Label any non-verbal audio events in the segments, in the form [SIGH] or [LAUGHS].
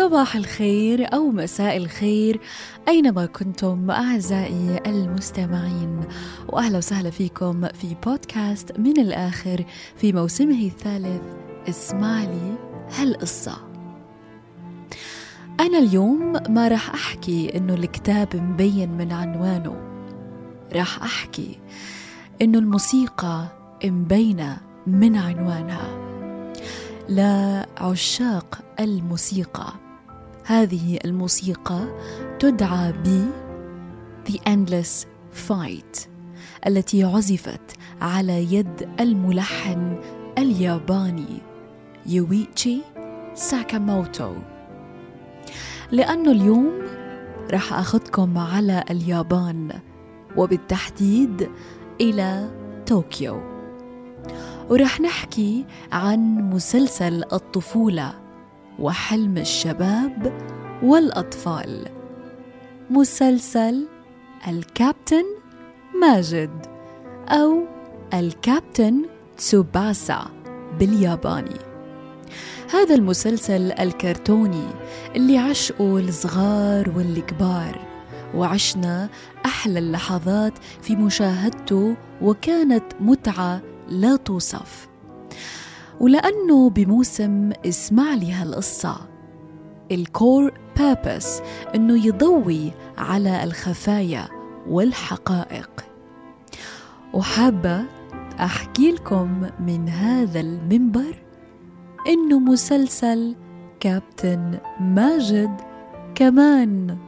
صباح الخير أو مساء الخير أينما كنتم أعزائي المستمعين وأهلا وسهلا فيكم في بودكاست من الآخر في موسمه الثالث اسمع لي هالقصة. أنا اليوم ما راح أحكي إنه الكتاب مبين من عنوانه. راح أحكي إنه الموسيقى مبينة من عنوانها. لعشاق الموسيقى. هذه الموسيقى تدعى ب The Endless Fight التي عزفت على يد الملحن الياباني يويتشي ساكاموتو. لأنه اليوم راح أخذكم على اليابان وبالتحديد إلى طوكيو. ورح نحكي عن مسلسل الطفولة. وحلم الشباب والأطفال. مسلسل الكابتن ماجد أو الكابتن تسوباسا بالياباني. هذا المسلسل الكرتوني اللي عشقه الصغار والكبار وعشنا أحلى اللحظات في مشاهدته وكانت متعة لا توصف. ولأنه بموسم اسمع لي هالقصة. الكور بيربس إنه يضوي على الخفايا والحقائق. وحابة أحكي لكم من هذا المنبر إنه مسلسل كابتن ماجد كمان.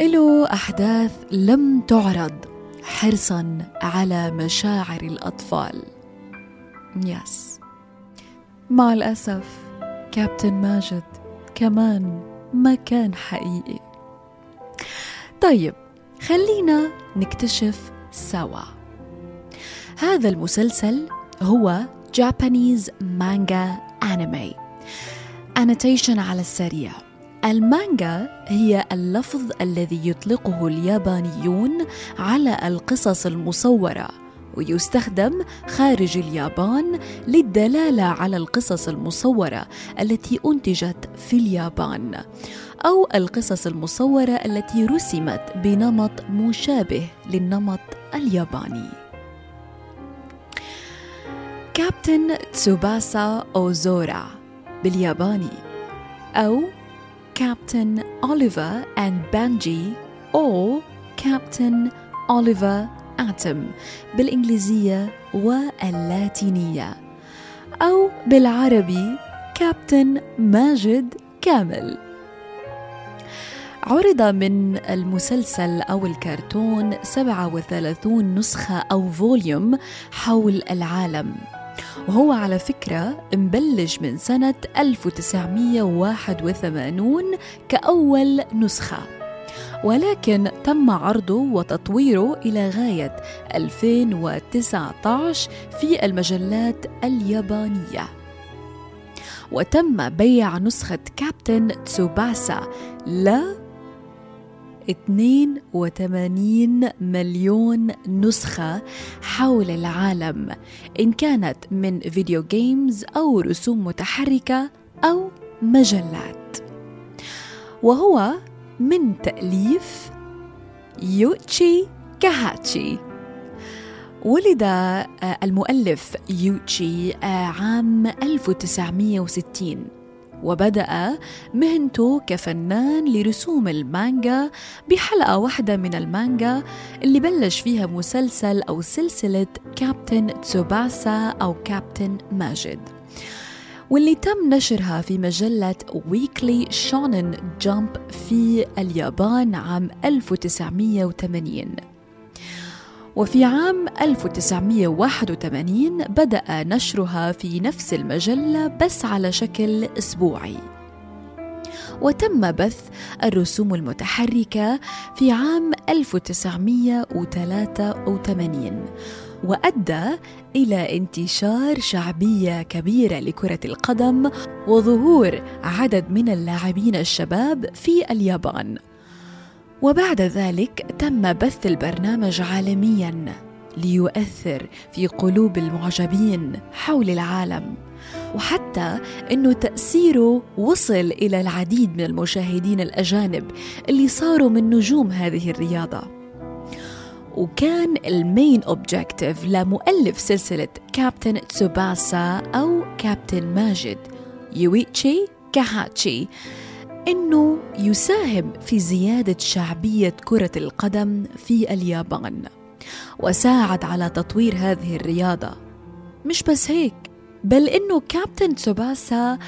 له أحداث لم تعرض حرصا على مشاعر الأطفال. يس مع الأسف كابتن ماجد كمان ما كان حقيقي. طيب خلينا نكتشف سوا. هذا المسلسل هو Japanese manga anime annotation على السريع. المانجا هي اللفظ الذي يطلقه اليابانيون على القصص المصورة. ويستخدم خارج اليابان للدلالة على القصص المصورة التي أنتجت في اليابان أو القصص المصورة التي رسمت بنمط مشابه للنمط الياباني. كابتن تسوباسا أوزورا بالياباني أو كابتن أوليفر أند بانجي أو كابتن أوليفر آتم بالإنجليزية واللاتينية أو بالعربي كابتن ماجد كامل. عرض من المسلسل أو الكرتون 37 نسخة أو فوليوم حول العالم. وهو على فكرة مبلش من سنة 1981 كأول نسخة. ولكن تم عرضه وتطويره إلى غاية 2019 في المجلات اليابانية. وتم بيع نسخة كابتن تسوباسا ل 82 مليون نسخة حول العالم إن كانت من فيديو جيمز أو رسوم متحركة أو مجلات. وهو من تأليف يوتشي كاهاتشي ولد المؤلف يوتشي عام 1960 وبدأ مهنته كفنان لرسوم المانجا بحلقة واحدة من المانجا اللي بلش فيها مسلسل أو سلسلة كابتن تسوباسا أو كابتن ماجد واللي تم نشرها في مجلة ويكلي شونن جامب في اليابان عام 1980 وفي عام 1981 بدأ نشرها في نفس المجلة بس على شكل أسبوعي. وتم بث الرسوم المتحركة في عام 1983 وأدى إلى انتشار شعبية كبيرة لكرة القدم وظهور عدد من اللاعبين الشباب في اليابان. وبعد ذلك تم بث البرنامج عالميا ليؤثر في قلوب المعجبين حول العالم. وحتى أنه تأثيره وصل إلى العديد من المشاهدين الأجانب اللي صاروا من نجوم هذه الرياضة. وكان ال main objective لمؤلف سلسلة كابتن تسوباسا أو كابتن ماجد يويتشي كاهاتشي إنه يساهم في زيادة شعبية كرة القدم في اليابان. وساعد على تطوير هذه الرياضة. مش بس هيك بل إنه كابتن تسوباسا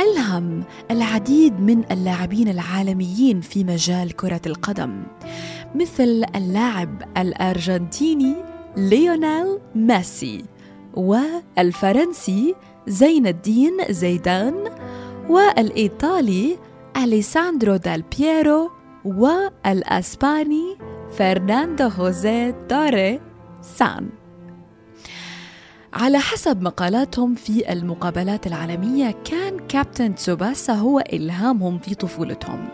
ألهم العديد من اللاعبين العالميين في مجال كرة القدم. مثل اللاعب الأرجنتيني ليونيل ميسي والفرنسي زين الدين زيدان والإيطالي أليساندرو دال بييرو والأسباني فرناندو هوزي توري سان. على حسب مقالاتهم في المقابلات العالمية كان كابتن تسوباسا هو إلهامهم في طفولتهم.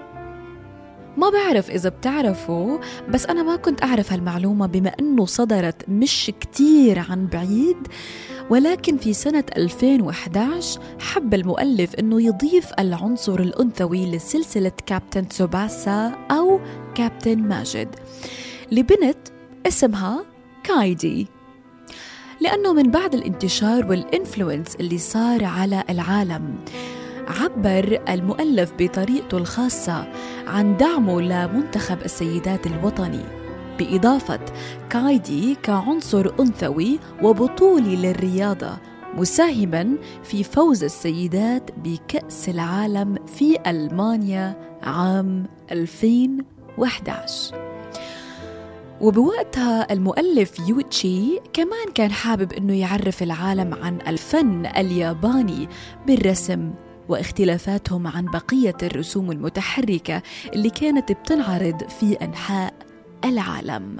ما بعرف إذا بتعرفوا بس أنا ما كنت أعرف هالمعلومة بما أنه صدرت مش كتير عن بعيد. ولكن في سنة 2011 حب المؤلف أنه يضيف العنصر الأنثوي لسلسلة كابتن تسوباسا أو كابتن ماجد لبنت اسمها كايدي. لأنه من بعد الانتشار والإنفلونس اللي صار على العالم. عبر المؤلف بطريقته الخاصة عن دعمه لمنتخب السيدات الوطني بإضافة كايدي كعنصر أنثوي وبطولي للرياضة مساهما في فوز السيدات بكأس العالم في ألمانيا عام 2011 وبوقتها المؤلف يوتشي كمان كان حابب إنه يعرف العالم عن الفن الياباني بالرسم واختلافاتهم عن بقية الرسوم المتحركة اللي كانت بتنعرض في أنحاء العالم.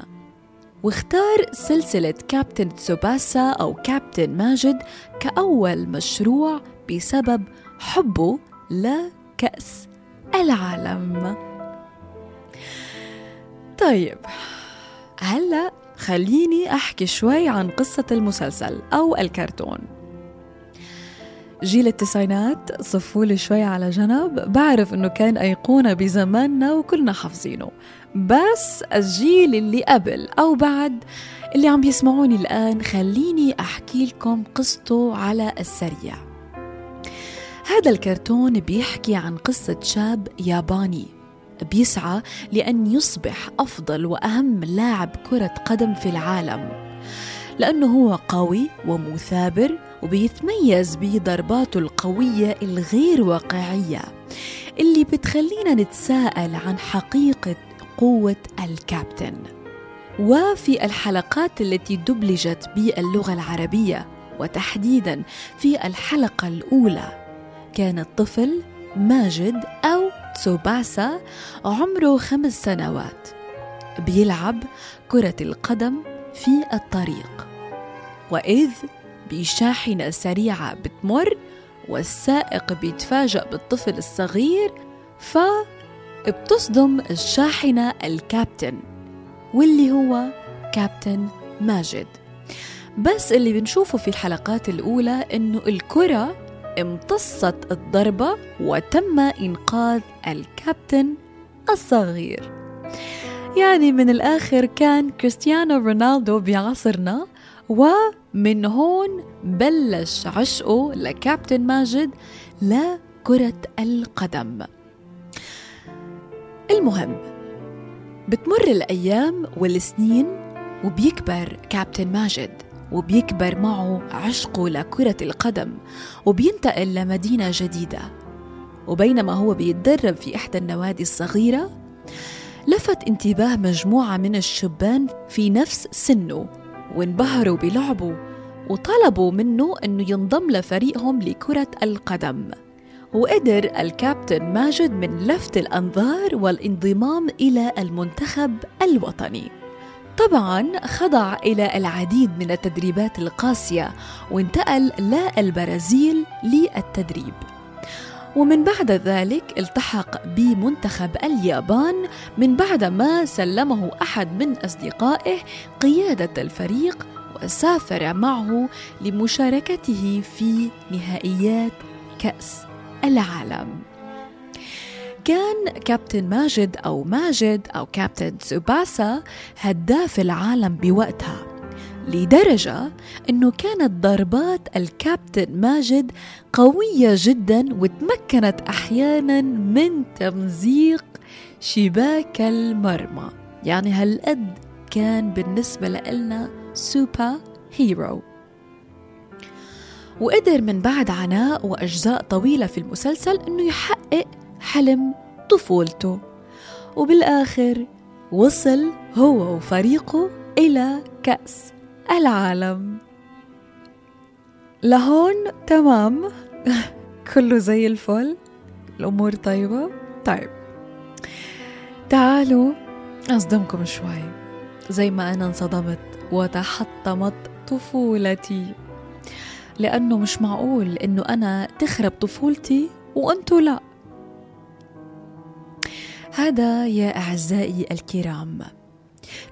واختار سلسلة كابتن تسوباسا أو كابتن ماجد كأول مشروع بسبب حبه لكأس العالم. طيب هلا خليني أحكي شوي عن قصة المسلسل أو الكرتون. جيل التسعينات صفولي شوي على جنب بعرف إنه كان أيقونة بزماننا وكلنا حافظينه. بس الجيل اللي قبل أو بعد اللي عم بيسمعوني الآن خليني أحكي لكم قصته على السريع. هذا الكرتون بيحكي عن قصة شاب ياباني بيسعى لأن يصبح أفضل وأهم لاعب كرة قدم في العالم. لأنه هو قوي ومثابر وبيتميز بضرباته القوية الغير واقعية اللي بتخلينا نتساءل عن حقيقة قوة الكابتن. وفي الحلقات التي دبلجت باللغة العربية وتحديدا في الحلقة الأولى كان الطفل ماجد أو تسوباسا عمره خمس سنوات بيلعب كرة القدم في الطريق. وإذ بشاحنة سريعة بتمر والسائق بيتفاجأ بالطفل الصغير فبتصدم الشاحنة الكابتن واللي هو كابتن ماجد. بس اللي بنشوفه في الحلقات الأولى إنه الكرة امتصت الضربة وتم إنقاذ الكابتن الصغير. يعني من الآخر كان كريستيانو رونالدو بعصرنا ومن هون بلش عشقه لكابتن ماجد لكرة القدم. المهم بتمر الأيام والسنين وبيكبر كابتن ماجد وبيكبر معه عشقه لكرة القدم وبينتقل لمدينة جديدة. وبينما هو بيتدرب في إحدى النوادي الصغيرة لفت انتباه مجموعة من الشبان في نفس سنه. وانبهروا بلعبه وطلبوا منه أنه ينضم لفريقهم لكرة القدم. وقدر الكابتن ماجد من لفت الأنظار والانضمام إلى المنتخب الوطني. طبعا خضع إلى العديد من التدريبات القاسية وانتقل للبرازيل للتدريب. ومن بعد ذلك التحق بمنتخب اليابان من بعد ما سلمه أحد من أصدقائه قيادة الفريق وسافر معه لمشاركته في نهائيات كأس العالم. كان كابتن ماجد أو ماجد أو كابتن سوباسا هداف العالم بوقتها. لدرجة أنه كانت ضربات الكابتن ماجد قوية جدا وتمكنت أحيانا من تمزيق شباك المرمى. يعني هالقد كان بالنسبة لنا سوبر هيرو. وقدر من بعد عناء وأجزاء طويلة في المسلسل أنه يحقق حلم طفولته. وبالآخر وصل هو وفريقه إلى كأس. العالم. لهون تمام. [LAUGHS] كله زي الفل. الأمور طيبة. طيب. تعالوا أصدمكم شوي. زي ما أنا انصدمت وتحطمت طفولتي. لأنه مش معقول إنه أنا تخرب طفولتي وأنتوا لأ. هذا يا أعزائي الكرام.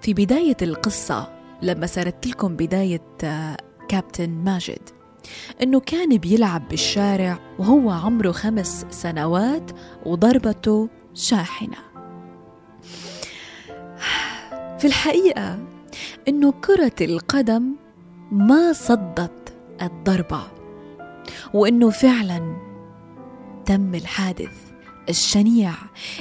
في بداية القصة لما سردت لكم بداية آه، كابتن ماجد. إنه كان بيلعب بالشارع وهو عمره خمس سنوات وضربته شاحنة. في الحقيقة إنه كرة القدم ما صدت الضربة وإنه فعلا تم الحادث الشنيع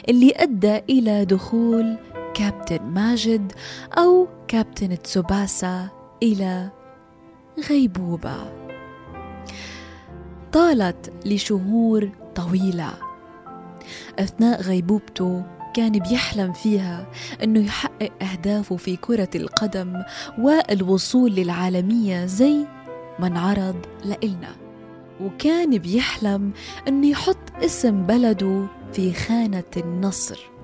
اللي أدى إلى دخول كابتن ماجد أو كابتن تسوباسا إلى غيبوبة. طالت لشهور طويلة. أثناء غيبوبته كان بيحلم فيها أنه يحقق أهدافه في كرة القدم والوصول للعالمية زي ما انعرض لإلنا. وكان بيحلم أنه يحط اسم بلده في خانة النصر.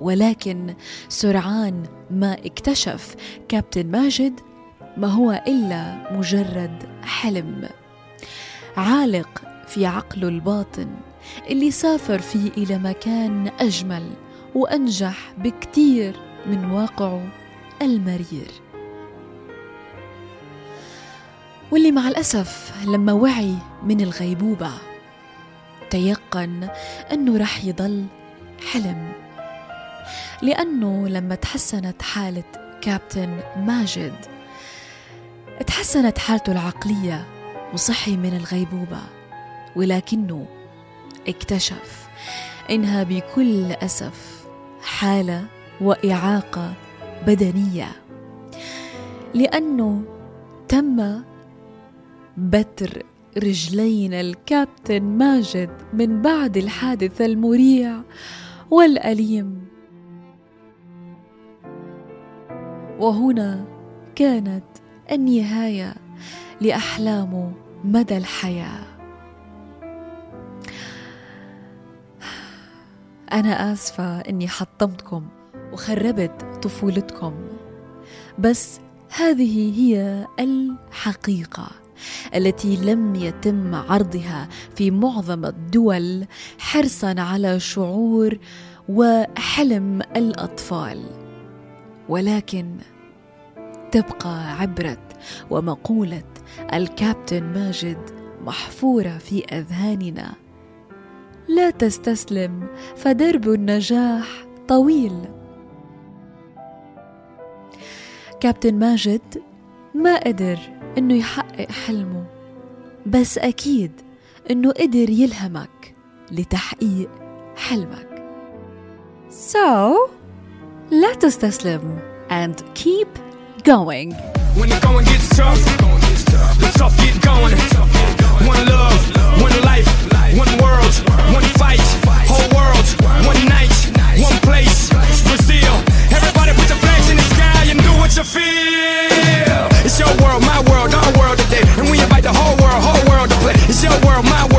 ولكن سرعان ما اكتشف كابتن ماجد ما هو إلا مجرد حلم. عالق في عقله الباطن اللي سافر فيه إلى مكان أجمل وأنجح بكتير من واقعه المرير. واللي مع الأسف لما وعي من الغيبوبة تيقن أنه رح يضل حلم. لأنه لما تحسنت حالة كابتن ماجد تحسنت حالته العقلية وصحي من الغيبوبة ولكنه اكتشف إنها بكل أسف حالة وإعاقة بدنية لأنه تم بتر رجلين الكابتن ماجد من بعد الحادث المريع والأليم. وهنا كانت النهاية لاحلامه مدى الحياة. أنا آسفة إني حطمتكم وخربت طفولتكم بس هذه هي الحقيقة التي لم يتم عرضها في معظم الدول حرصا على شعور وحلم الأطفال. ولكن تبقى عبرة ومقولة الكابتن ماجد محفورة في أذهاننا. لا تستسلم فدرب النجاح طويل. كابتن ماجد ما قدر إنه يحقق حلمه بس أكيد إنه قدر يلهمك لتحقيق حلمك. So Let us Taslim and keep going. When the going gets tough, the tough get going. One love, one life, one world, one fight, whole world, one night, one place, Brazil. Everybody put your flags in the sky and do what you feel. It's your world, my world, our world today. And we invite the whole world, whole world to play. It's your world, my world.